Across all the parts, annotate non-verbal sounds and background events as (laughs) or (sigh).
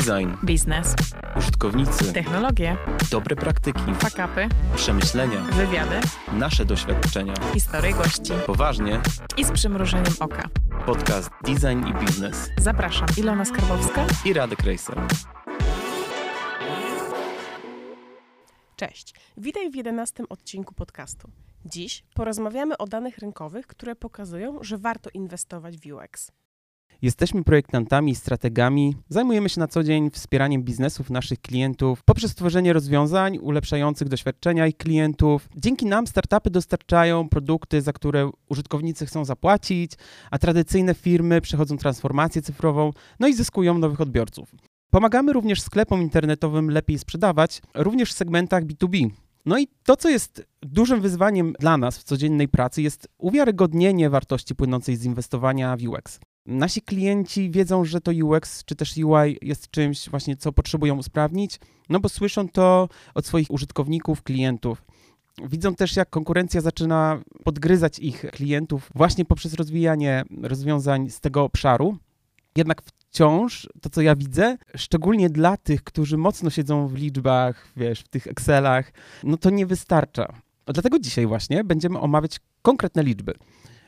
Design, biznes, użytkownicy, technologie, dobre praktyki, fakapy, przemyślenia, wywiady, nasze doświadczenia. historie gości Poważnie, i z przymrużeniem oka. podcast Design i Biznes Zapraszam, Ilona Skarbowska. i Radek Rejser. Cześć, witaj w 11 odcinku podcastu. Dziś porozmawiamy o danych rynkowych, które pokazują, że warto inwestować w UX. Jesteśmy projektantami i strategami. Zajmujemy się na co dzień wspieraniem biznesów naszych klientów poprzez tworzenie rozwiązań ulepszających doświadczenia ich klientów. Dzięki nam startupy dostarczają produkty, za które użytkownicy chcą zapłacić, a tradycyjne firmy przechodzą transformację cyfrową, no i zyskują nowych odbiorców. Pomagamy również sklepom internetowym lepiej sprzedawać, również w segmentach B2B. No i to, co jest dużym wyzwaniem dla nas w codziennej pracy, jest uwiarygodnienie wartości płynącej z inwestowania w UX. Nasi klienci wiedzą, że to UX czy też UI jest czymś właśnie, co potrzebują usprawnić, no bo słyszą to od swoich użytkowników, klientów. Widzą też, jak konkurencja zaczyna podgryzać ich klientów właśnie poprzez rozwijanie rozwiązań z tego obszaru. Jednak wciąż to, co ja widzę, szczególnie dla tych, którzy mocno siedzą w liczbach, wiesz, w tych Excelach, no to nie wystarcza. Dlatego dzisiaj właśnie będziemy omawiać konkretne liczby.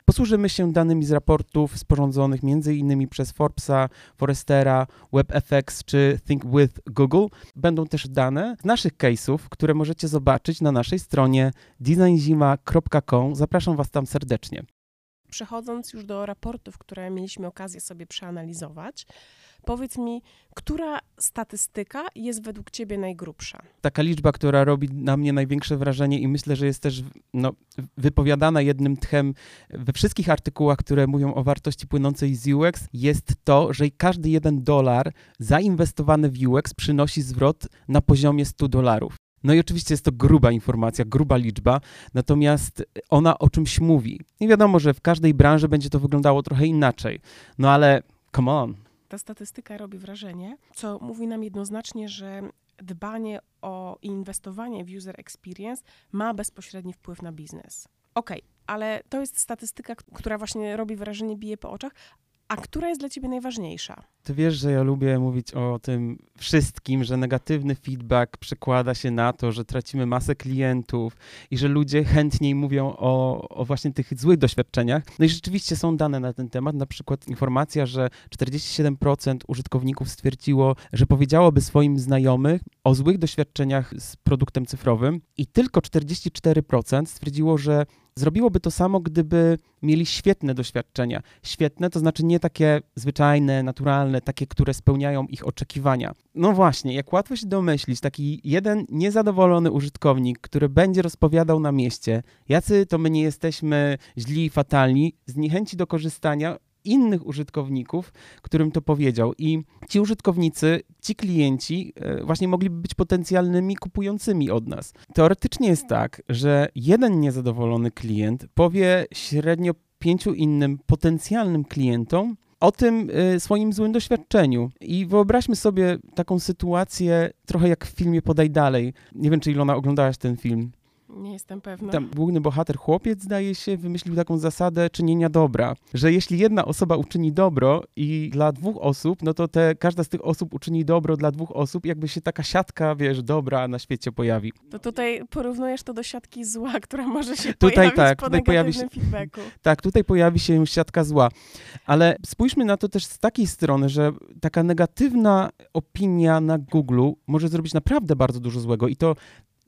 Posłużymy się danymi z raportów sporządzonych m.in. przez Forbesa, Forestera, WebFX czy Think with Google. Będą też dane z naszych case'ów, które możecie zobaczyć na naszej stronie designzima.com. Zapraszam Was tam serdecznie. Przechodząc już do raportów, które mieliśmy okazję sobie przeanalizować, powiedz mi, która statystyka jest według Ciebie najgrubsza? Taka liczba, która robi na mnie największe wrażenie i myślę, że jest też no, wypowiadana jednym tchem we wszystkich artykułach, które mówią o wartości płynącej z UX, jest to, że każdy jeden dolar zainwestowany w UX przynosi zwrot na poziomie 100 dolarów. No i oczywiście jest to gruba informacja, gruba liczba, natomiast ona o czymś mówi. I wiadomo, że w każdej branży będzie to wyglądało trochę inaczej. No ale come on. Ta statystyka robi wrażenie, co mówi nam jednoznacznie, że dbanie o inwestowanie w user experience ma bezpośredni wpływ na biznes. Okej, ale to jest statystyka, która właśnie robi wrażenie, bije po oczach. A która jest dla ciebie najważniejsza? Ty wiesz, że ja lubię mówić o tym wszystkim, że negatywny feedback przekłada się na to, że tracimy masę klientów i że ludzie chętniej mówią o, o właśnie tych złych doświadczeniach. No i rzeczywiście są dane na ten temat, na przykład informacja, że 47% użytkowników stwierdziło, że powiedziałoby swoim znajomych o złych doświadczeniach z produktem cyfrowym i tylko 44% stwierdziło, że zrobiłoby to samo, gdyby mieli świetne doświadczenia. Świetne to znaczy nie takie zwyczajne, naturalne, takie, które spełniają ich oczekiwania. No właśnie, jak łatwo się domyślić, taki jeden niezadowolony użytkownik, który będzie rozpowiadał na mieście, jacy to my nie jesteśmy źli i fatalni, z niechęci do korzystania innych użytkowników, którym to powiedział. I ci użytkownicy, ci klienci e, właśnie mogliby być potencjalnymi kupującymi od nas. Teoretycznie jest tak, że jeden niezadowolony klient powie średnio pięciu innym potencjalnym klientom o tym e, swoim złym doświadczeniu. I wyobraźmy sobie taką sytuację trochę jak w filmie Podaj Dalej. Nie wiem, czy Ilona oglądałaś ten film. Nie jestem pewna. Tam główny bohater, chłopiec, zdaje się, wymyślił taką zasadę czynienia dobra, że jeśli jedna osoba uczyni dobro i dla dwóch osób, no to te, każda z tych osób uczyni dobro dla dwóch osób, jakby się taka siatka, wiesz, dobra na świecie pojawi. To tutaj porównujesz to do siatki zła, (laughs) która może się Tutaj pojawić tak, po tutaj pojawi negatywnym feedbacku. (laughs) Tak, tutaj pojawi się siatka zła. Ale spójrzmy na to też z takiej strony, że taka negatywna opinia na Google może zrobić naprawdę bardzo dużo złego i to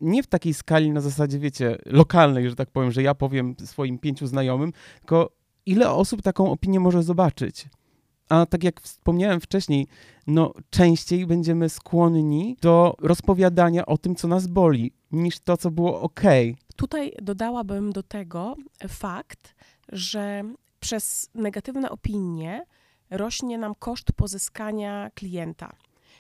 nie w takiej skali na zasadzie, wiecie, lokalnej, że tak powiem, że ja powiem swoim pięciu znajomym, tylko ile osób taką opinię może zobaczyć. A tak jak wspomniałem wcześniej, no częściej będziemy skłonni do rozpowiadania o tym, co nas boli, niż to, co było ok. Tutaj dodałabym do tego fakt, że przez negatywne opinie rośnie nam koszt pozyskania klienta.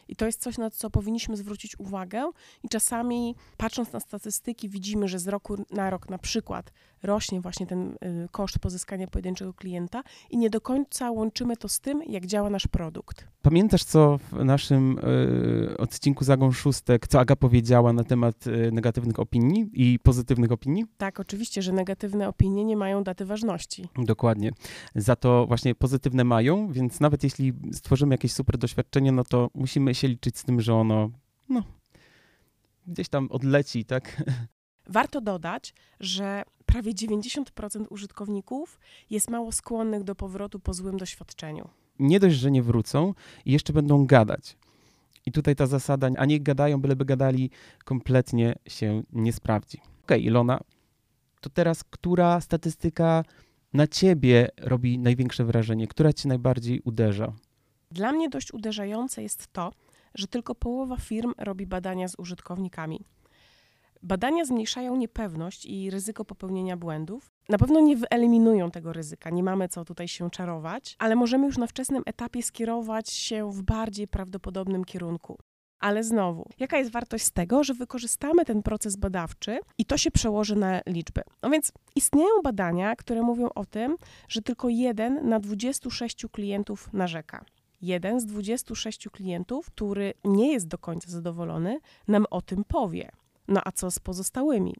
I to jest coś, na co powinniśmy zwrócić uwagę. I czasami, patrząc na statystyki, widzimy, że z roku na rok na przykład rośnie właśnie ten y, koszt pozyskania pojedynczego klienta i nie do końca łączymy to z tym, jak działa nasz produkt. Pamiętasz, co w naszym y, odcinku Zagą Szóstek, co Aga powiedziała na temat y, negatywnych opinii i pozytywnych opinii? Tak, oczywiście, że negatywne opinie nie mają daty ważności. Dokładnie. Za to właśnie pozytywne mają, więc nawet jeśli stworzymy jakieś super doświadczenie, no to musimy się liczyć z tym, że ono no, gdzieś tam odleci, tak? Warto dodać, że prawie 90% użytkowników jest mało skłonnych do powrotu po złym doświadczeniu. Nie dość, że nie wrócą i jeszcze będą gadać. I tutaj ta zasada, a niech gadają, byleby gadali, kompletnie się nie sprawdzi. Okej, okay, Ilona, to teraz która statystyka na ciebie robi największe wrażenie? Która cię najbardziej uderza? Dla mnie dość uderzające jest to, że tylko połowa firm robi badania z użytkownikami. Badania zmniejszają niepewność i ryzyko popełnienia błędów. Na pewno nie wyeliminują tego ryzyka, nie mamy co tutaj się czarować, ale możemy już na wczesnym etapie skierować się w bardziej prawdopodobnym kierunku. Ale znowu, jaka jest wartość z tego, że wykorzystamy ten proces badawczy i to się przełoży na liczby? No więc istnieją badania, które mówią o tym, że tylko jeden na 26 klientów narzeka jeden z 26 klientów, który nie jest do końca zadowolony, nam o tym powie. No a co z pozostałymi?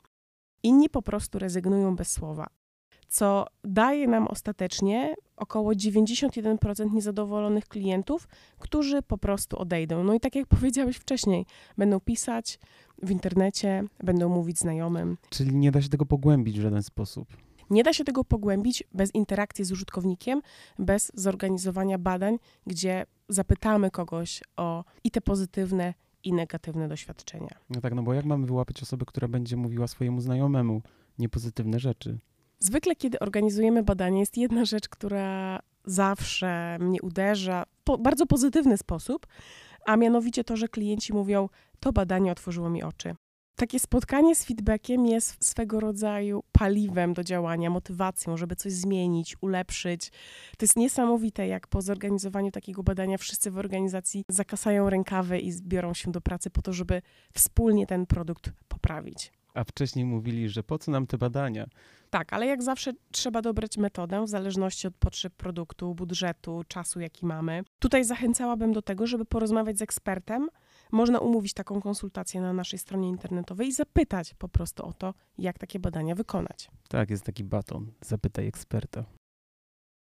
Inni po prostu rezygnują bez słowa, co daje nam ostatecznie około 91% niezadowolonych klientów, którzy po prostu odejdą. No i tak jak (laughs) powiedziałeś wcześniej, będą pisać w internecie, będą mówić znajomym. Czyli nie da się tego pogłębić w żaden sposób. Nie da się tego pogłębić bez interakcji z użytkownikiem, bez zorganizowania badań, gdzie zapytamy kogoś o i te pozytywne, i negatywne doświadczenia. No tak, no bo jak mamy wyłapać osobę, która będzie mówiła swojemu znajomemu niepozytywne rzeczy? Zwykle, kiedy organizujemy badanie, jest jedna rzecz, która zawsze mnie uderza w po, bardzo pozytywny sposób, a mianowicie to, że klienci mówią: To badanie otworzyło mi oczy. Takie spotkanie z feedbackiem jest swego rodzaju paliwem do działania, motywacją, żeby coś zmienić, ulepszyć. To jest niesamowite, jak po zorganizowaniu takiego badania wszyscy w organizacji zakasają rękawy i zbiorą się do pracy po to, żeby wspólnie ten produkt poprawić. A wcześniej mówili, że po co nam te badania? Tak, ale jak zawsze trzeba dobrać metodę w zależności od potrzeb produktu, budżetu, czasu, jaki mamy. Tutaj zachęcałabym do tego, żeby porozmawiać z ekspertem, można umówić taką konsultację na naszej stronie internetowej i zapytać po prostu o to, jak takie badania wykonać. Tak, jest taki baton. Zapytaj eksperta.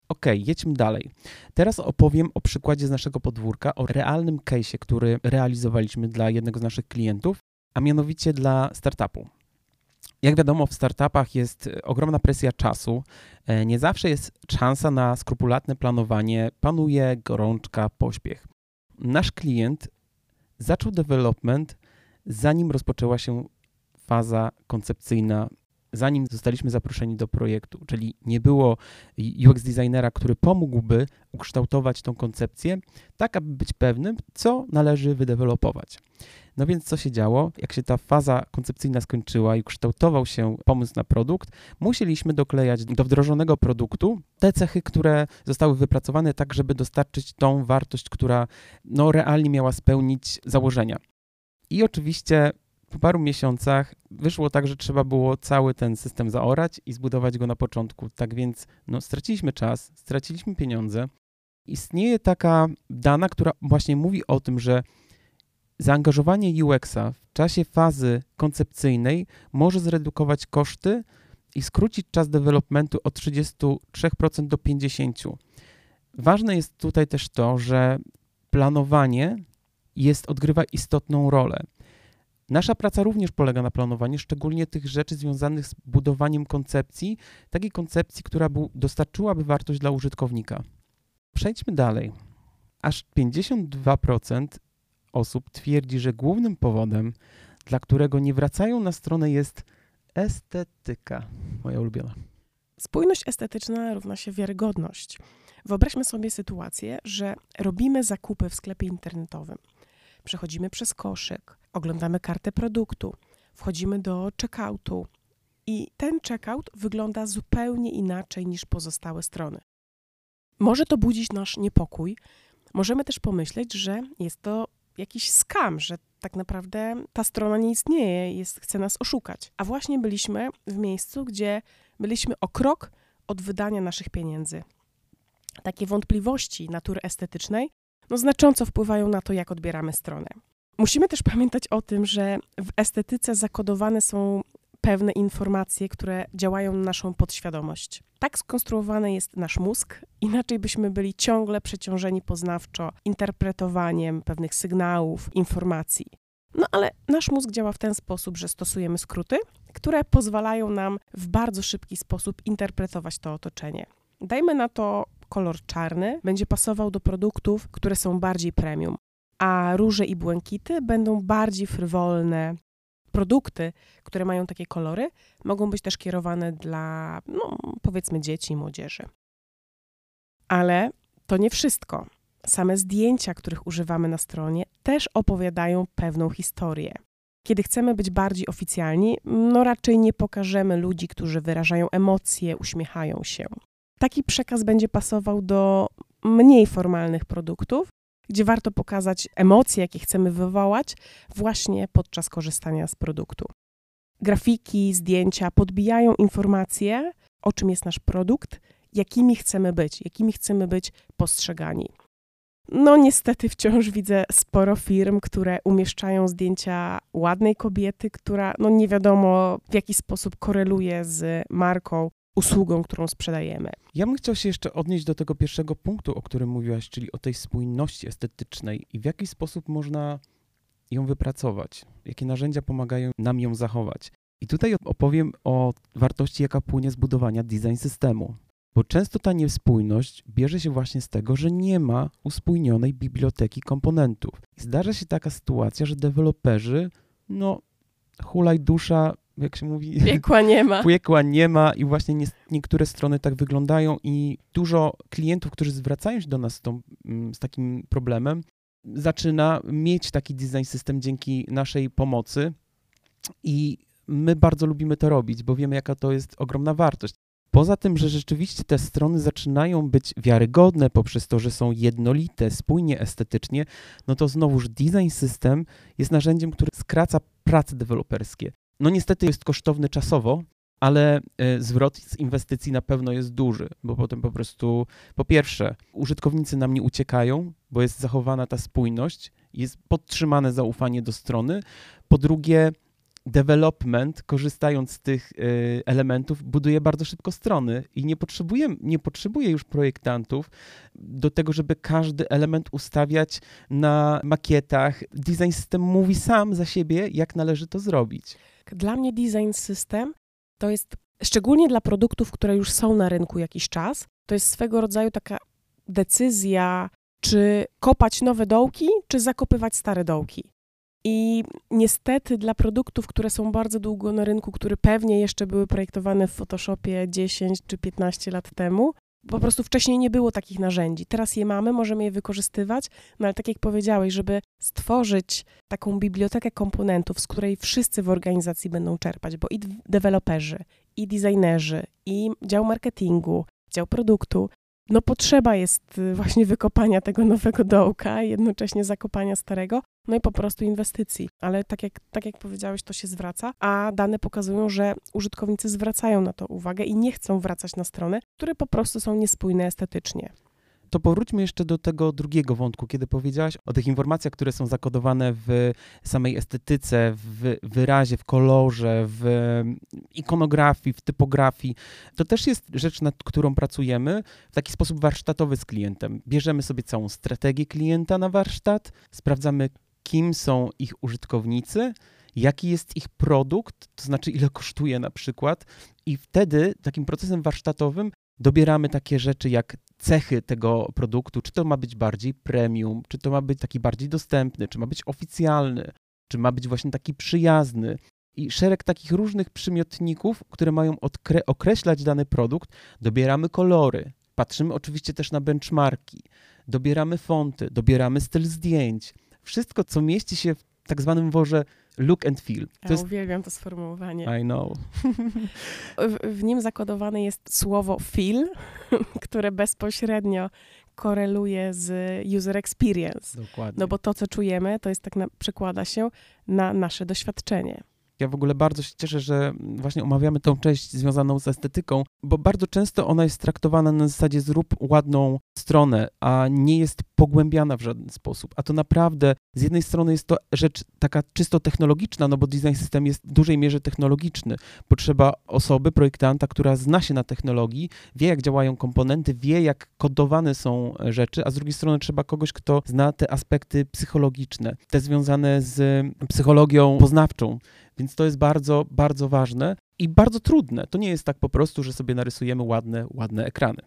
Ok, jedźmy dalej. Teraz opowiem o przykładzie z naszego podwórka, o realnym case'ie, który realizowaliśmy dla jednego z naszych klientów, a mianowicie dla startupu. Jak wiadomo, w startupach jest ogromna presja czasu. E, nie zawsze jest szansa na skrupulatne planowanie, panuje gorączka, pośpiech. Nasz klient zaczął development, zanim rozpoczęła się faza koncepcyjna, zanim zostaliśmy zaproszeni do projektu, czyli nie było UX designera, który pomógłby ukształtować tą koncepcję, tak aby być pewnym, co należy wydevelopować. No więc co się działo? Jak się ta faza koncepcyjna skończyła i kształtował się pomysł na produkt, musieliśmy doklejać do wdrożonego produktu te cechy, które zostały wypracowane tak, żeby dostarczyć tą wartość, która no, realnie miała spełnić założenia. I oczywiście po paru miesiącach wyszło tak, że trzeba było cały ten system zaorać i zbudować go na początku. Tak więc no, straciliśmy czas, straciliśmy pieniądze. Istnieje taka dana, która właśnie mówi o tym, że Zaangażowanie UX-a w czasie fazy koncepcyjnej może zredukować koszty i skrócić czas developmentu od 33% do 50%. Ważne jest tutaj też to, że planowanie jest, odgrywa istotną rolę. Nasza praca również polega na planowaniu, szczególnie tych rzeczy związanych z budowaniem koncepcji, takiej koncepcji, która dostarczyłaby wartość dla użytkownika. Przejdźmy dalej. Aż 52% osób twierdzi, że głównym powodem, dla którego nie wracają na stronę jest estetyka. Moja ulubiona. Spójność estetyczna równa się wiarygodność. Wyobraźmy sobie sytuację, że robimy zakupy w sklepie internetowym. Przechodzimy przez koszyk, oglądamy kartę produktu, wchodzimy do checkoutu i ten checkout wygląda zupełnie inaczej niż pozostałe strony. Może to budzić nasz niepokój. Możemy też pomyśleć, że jest to jakiś skam, że tak naprawdę ta strona nie istnieje, jest, chce nas oszukać. A właśnie byliśmy w miejscu, gdzie byliśmy o krok od wydania naszych pieniędzy. Takie wątpliwości natury estetycznej no, znacząco wpływają na to, jak odbieramy stronę. Musimy też pamiętać o tym, że w estetyce zakodowane są pewne informacje, które działają na naszą podświadomość. Tak skonstruowany jest nasz mózg, inaczej byśmy byli ciągle przeciążeni poznawczo interpretowaniem pewnych sygnałów, informacji. No ale nasz mózg działa w ten sposób, że stosujemy skróty, które pozwalają nam w bardzo szybki sposób interpretować to otoczenie. Dajmy na to kolor czarny, będzie pasował do produktów, które są bardziej premium, a róże i błękity będą bardziej frywolne. Produkty, które mają takie kolory, mogą być też kierowane dla, no, powiedzmy, dzieci i młodzieży. Ale to nie wszystko. Same zdjęcia, których używamy na stronie, też opowiadają pewną historię. Kiedy chcemy być bardziej oficjalni, no raczej nie pokażemy ludzi, którzy wyrażają emocje, uśmiechają się. Taki przekaz będzie pasował do mniej formalnych produktów, gdzie warto pokazać emocje, jakie chcemy wywołać właśnie podczas korzystania z produktu. Grafiki, zdjęcia podbijają informacje, o czym jest nasz produkt, jakimi chcemy być, jakimi chcemy być postrzegani. No, niestety wciąż widzę sporo firm, które umieszczają zdjęcia ładnej kobiety, która no nie wiadomo w jaki sposób koreluje z marką, usługą, którą sprzedajemy. Ja bym chciał się jeszcze odnieść do tego pierwszego punktu, o którym mówiłaś, czyli o tej spójności estetycznej i w jaki sposób można ją wypracować, jakie narzędzia pomagają nam ją zachować. I tutaj opowiem o wartości, jaka płynie z budowania design systemu. Bo często ta niespójność bierze się właśnie z tego, że nie ma uspójnionej biblioteki komponentów. Zdarza się taka sytuacja, że deweloperzy, no, hulaj dusza, jak się mówi, Piekła nie ma. (laughs) piekła nie ma i właśnie nie, niektóre strony tak wyglądają i dużo klientów, którzy zwracają się do nas z, tą, mm, z takim problemem, zaczyna mieć taki design system dzięki naszej pomocy i my bardzo lubimy to robić, bo wiemy, jaka to jest ogromna wartość. Poza tym, że rzeczywiście te strony zaczynają być wiarygodne poprzez to, że są jednolite, spójnie estetycznie, no to znowuż design system jest narzędziem, które skraca prace deweloperskie. No niestety jest kosztowny czasowo, ale e, zwrot z inwestycji na pewno jest duży, bo potem po prostu, po pierwsze, użytkownicy nam nie uciekają, bo jest zachowana ta spójność, jest podtrzymane zaufanie do strony. Po drugie, development, korzystając z tych y, elementów, buduje bardzo szybko strony i nie potrzebuje, nie potrzebuje już projektantów do tego, żeby każdy element ustawiać na makietach. Design system mówi sam za siebie, jak należy to zrobić. Dla mnie design system to jest, szczególnie dla produktów, które już są na rynku jakiś czas, to jest swego rodzaju taka decyzja, czy kopać nowe dołki, czy zakopywać stare dołki. I niestety dla produktów, które są bardzo długo na rynku, które pewnie jeszcze były projektowane w Photoshopie 10 czy 15 lat temu, po prostu wcześniej nie było takich narzędzi. Teraz je mamy, możemy je wykorzystywać, no ale tak jak powiedziałeś, żeby stworzyć taką bibliotekę komponentów, z której wszyscy w organizacji będą czerpać, bo i deweloperzy, i designerzy, i dział marketingu, dział produktu, no potrzeba jest y, właśnie wykopania tego nowego dołka, jednocześnie zakopania starego, no i po prostu inwestycji. Ale tak jak, tak jak powiedziałeś, to się zwraca, a dane pokazują, że użytkownicy zwracają na to uwagę i nie chcą wracać na strony, które po prostu są niespójne estetycznie to powróćmy jeszcze do tego drugiego wątku, kiedy powiedziałaś o tych informacjach, które są zakodowane w samej estetyce, w wyrazie, w kolorze, w ikonografii, w typografii. To też jest rzecz, nad którą pracujemy w taki sposób warsztatowy z klientem. Bierzemy sobie całą strategię klienta na warsztat, sprawdzamy, kim są ich użytkownicy, jaki jest ich produkt, to znaczy ile kosztuje na przykład, i wtedy takim procesem warsztatowym dobieramy takie rzeczy jak cechy tego produktu, czy to ma być bardziej premium, czy to ma być taki bardziej dostępny, czy ma być oficjalny, czy ma być właśnie taki przyjazny. I szereg takich różnych przymiotników, które mają określać dany produkt, dobieramy kolory. Patrzymy oczywiście też na benchmarki, dobieramy fonty, dobieramy styl zdjęć. Wszystko, co mieści się w tak zwanym worze look and feel. To ja jest... uwielbiam to sformułowanie. I know. w, w nim zakodowane jest słowo feel, (laughs) które bezpośrednio koreluje z user experience. Dokładnie. No bo to, co czujemy, to jest tak na, przekłada się na nasze doświadczenie. Ja w ogóle bardzo się cieszę, że właśnie omawiamy tą część związaną z estetyką, bo bardzo często ona jest traktowana na zasadzie zrób ładną stronę, a nie jest pogłębiana w żaden sposób. A to naprawdę z jednej strony jest to rzecz taka czysto technologiczna, no bo design system jest w dużej mierze technologiczny. Potrzeba osoby, projektanta, która zna się na technologii, wie jak działają komponenty, wie jak kodowane są rzeczy, a z drugiej strony trzeba kogoś, kto zna te aspekty psychologiczne, te związane z psychologią poznawczą. Więc to jest bardzo, bardzo ważne i bardzo trudne. To nie jest tak po prostu, że sobie narysujemy ładne, ładne ekrany.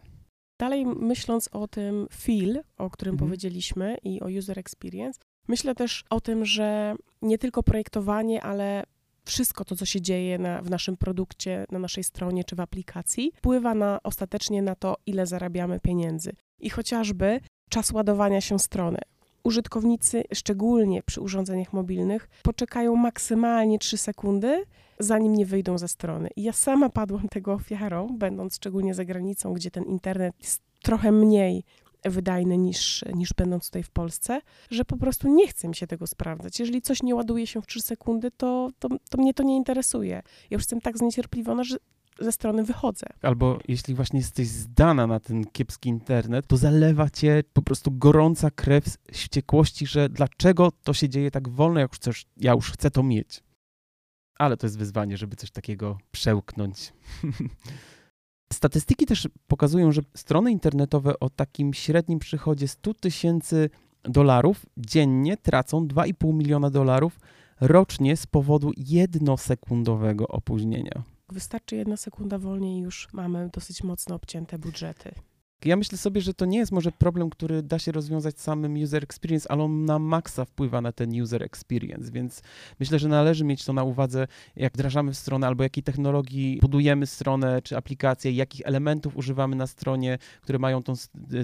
Dalej myśląc o tym feel, o którym Mhm. powiedzieliśmy i o user experience, myślę też o tym, że nie tylko projektowanie, ale wszystko to, co się dzieje na, w naszym produkcie, na naszej stronie czy w aplikacji, wpływa na, ostatecznie na to, ile zarabiamy pieniędzy. I chociażby czas ładowania się strony. Użytkownicy, szczególnie przy urządzeniach mobilnych, poczekają maksymalnie 3 sekundy, zanim nie wyjdą ze strony. Ja sama padłam tego ofiarą, będąc szczególnie za granicą, gdzie ten internet jest trochę mniej wydajny niż, niż będąc tutaj w Polsce, że po prostu nie chce mi się tego sprawdzać. Jeżeli coś nie ładuje się w 3 sekundy, to, to, to mnie to nie interesuje. Ja już jestem tak zniecierpliwiona, że ze strony wychodzę. Albo jeśli właśnie jesteś zdana na ten kiepski internet, to zalewa cię po prostu gorąca krew wściekłości, że dlaczego to się dzieje tak wolno, jak już chcesz, ja już chcę to mieć. Ale to jest wyzwanie, żeby coś takiego przełknąć. (laughs) Statystyki też pokazują, że strony internetowe o takim średnim przychodzie 100 tysięcy dolarów dziennie tracą 2,5 miliona dolarów rocznie z powodu jednosekundowego opóźnienia. Wystarczy jedna sekunda wolniej i już mamy dosyć mocno obcięte budżety. Ja myślę sobie, że to nie jest może problem, który da się rozwiązać samym user experience, ale on na maksa wpływa na ten user experience, więc myślę, że należy mieć to na uwadze, jak wdrażamy stronę albo jakiej technologii budujemy stronę czy aplikację, jakich elementów używamy na stronie, które mają tą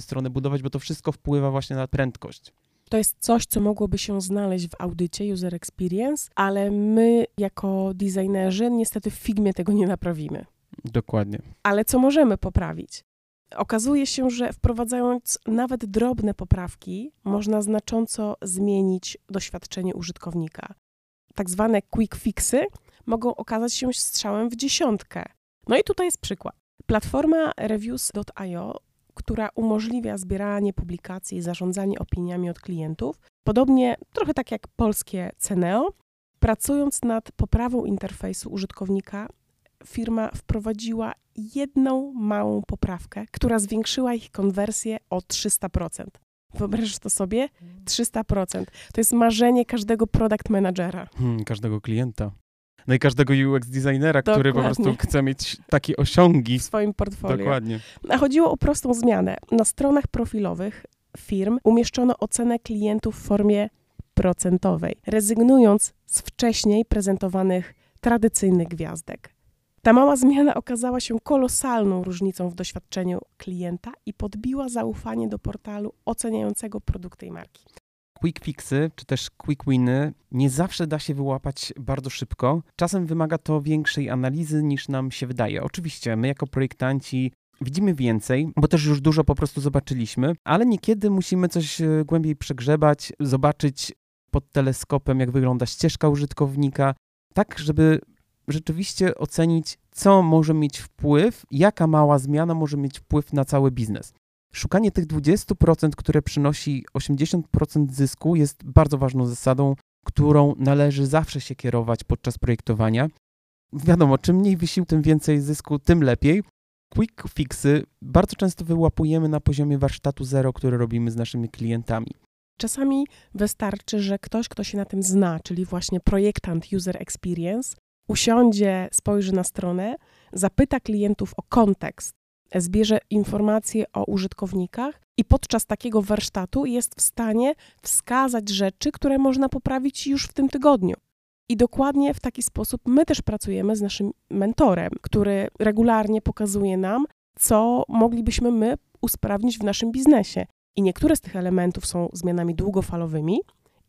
stronę budować, bo to wszystko wpływa właśnie na prędkość. To jest coś, co mogłoby się znaleźć w audycie User Experience, ale my jako designerzy niestety w Figmie tego nie naprawimy. Dokładnie. Ale co możemy poprawić? Okazuje się, że wprowadzając nawet drobne poprawki, można znacząco zmienić doświadczenie użytkownika. Tak zwane quick fixy mogą okazać się strzałem w dziesiątkę. No i tutaj jest przykład. Platforma reviews.io, która umożliwia zbieranie publikacji i zarządzanie opiniami od klientów, podobnie trochę tak jak polskie Ceneo, pracując nad poprawą interfejsu użytkownika, firma wprowadziła jedną małą poprawkę, która zwiększyła ich konwersję o 300%. Wyobrażasz to sobie? 300%. To jest marzenie każdego product managera. Hmm, każdego klienta. No i każdego UX designera, który po Dokładnie. prostu chce mieć takie osiągi. w swoim portfolio. Dokładnie. A chodziło o prostą zmianę. Na stronach profilowych firm umieszczono ocenę klientów w formie procentowej, rezygnując z wcześniej prezentowanych tradycyjnych gwiazdek. Ta mała zmiana okazała się kolosalną różnicą w doświadczeniu klienta i podbiła zaufanie do portalu oceniającego produkt tej marki. Quick fixy, czy też quick winy nie zawsze da się wyłapać bardzo szybko. Czasem wymaga to większej analizy niż nam się wydaje. Oczywiście my jako projektanci widzimy więcej, bo też już dużo po prostu zobaczyliśmy, ale niekiedy musimy coś e, głębiej przegrzebać, zobaczyć pod teleskopem, jak wygląda ścieżka użytkownika, tak żeby rzeczywiście ocenić, co może mieć wpływ, jaka mała zmiana może mieć wpływ na cały biznes. Szukanie tych 20%, które przynosi 80% zysku, jest bardzo ważną zasadą, którą należy zawsze się kierować podczas projektowania. Wiadomo, czym mniej wysiłku, tym więcej zysku, tym lepiej. Quick fixy bardzo często wyłapujemy na poziomie warsztatu zero, który robimy z naszymi klientami. Czasami wystarczy, że ktoś, kto się na tym zna, czyli właśnie projektant user experience, usiądzie, spojrzy na stronę, zapyta klientów o kontekst, zbierze informacje o użytkownikach i podczas takiego warsztatu jest w stanie wskazać rzeczy, które można poprawić już w tym tygodniu. I dokładnie w taki sposób my też pracujemy z naszym mentorem, który regularnie pokazuje nam, co moglibyśmy my usprawnić w naszym biznesie. I niektóre z tych elementów są zmianami długofalowymi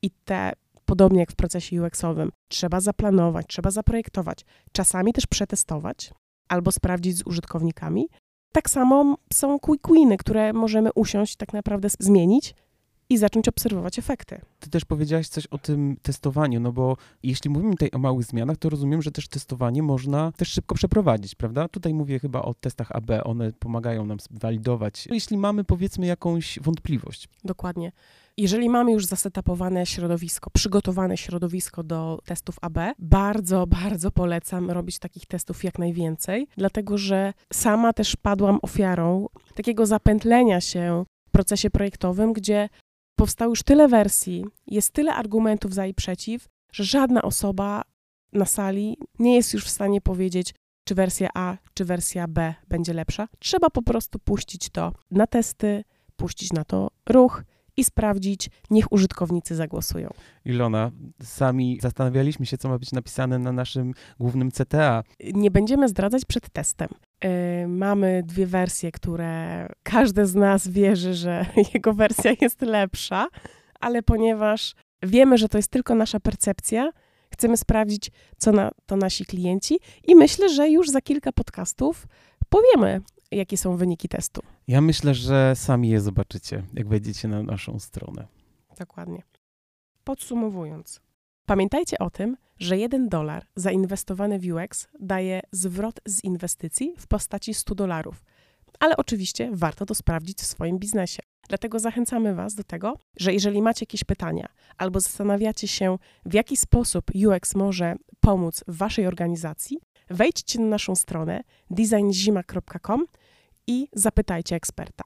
i te, podobnie jak w procesie UX-owym, trzeba zaplanować, trzeba zaprojektować, czasami też przetestować albo sprawdzić z użytkownikami. Tak samo są quick które możemy usiąść tak naprawdę zmienić i zacząć obserwować efekty. Ty też powiedziałaś coś o tym testowaniu, no bo jeśli mówimy tutaj o małych zmianach, to rozumiem, że też testowanie można też szybko przeprowadzić, prawda? Tutaj mówię chyba o testach AB, one pomagają nam walidować. Jeśli mamy powiedzmy jakąś wątpliwość, Dokładnie. Jeżeli mamy już zasetapowane środowisko, przygotowane środowisko do testów AB, bardzo, (laughs) bardzo polecam robić takich testów jak najwięcej, dlatego że sama też padłam ofiarą takiego zapętlenia się w procesie projektowym, gdzie powstało już tyle wersji, jest tyle argumentów za i przeciw, że żadna osoba na sali nie jest już w stanie powiedzieć, czy wersja A, czy wersja B będzie lepsza. Trzeba po prostu puścić to na testy, puścić na to ruch i sprawdzić, niech użytkownicy zagłosują. Ilona, sami zastanawialiśmy się, co ma być napisane na naszym głównym CTA. Nie będziemy zdradzać przed testem. Yy, mamy dwie wersje, które każdy z nas wierzy, że (laughs) jego wersja jest lepsza, ale ponieważ wiemy, że to jest tylko nasza percepcja, chcemy sprawdzić, co na to nasi klienci i myślę, że już za kilka podcastów powiemy, jakie są wyniki testu. Ja myślę, że sami je zobaczycie, jak wejdziecie na naszą stronę. Dokładnie. Podsumowując, pamiętajcie o tym, że 1 dolar zainwestowany w UX daje zwrot z inwestycji w postaci 100 dolarów. Ale oczywiście warto to sprawdzić w swoim biznesie. Dlatego zachęcamy Was do tego, że jeżeli macie jakieś pytania albo zastanawiacie się, w jaki sposób UX może pomóc Waszej organizacji, wejdźcie na naszą stronę designzima.com i zapytajcie eksperta.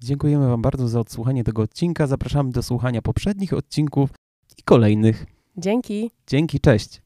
Dziękujemy Wam bardzo za odsłuchanie tego odcinka. Zapraszamy do słuchania poprzednich odcinków i kolejnych. Dzięki! Dzięki, cześć.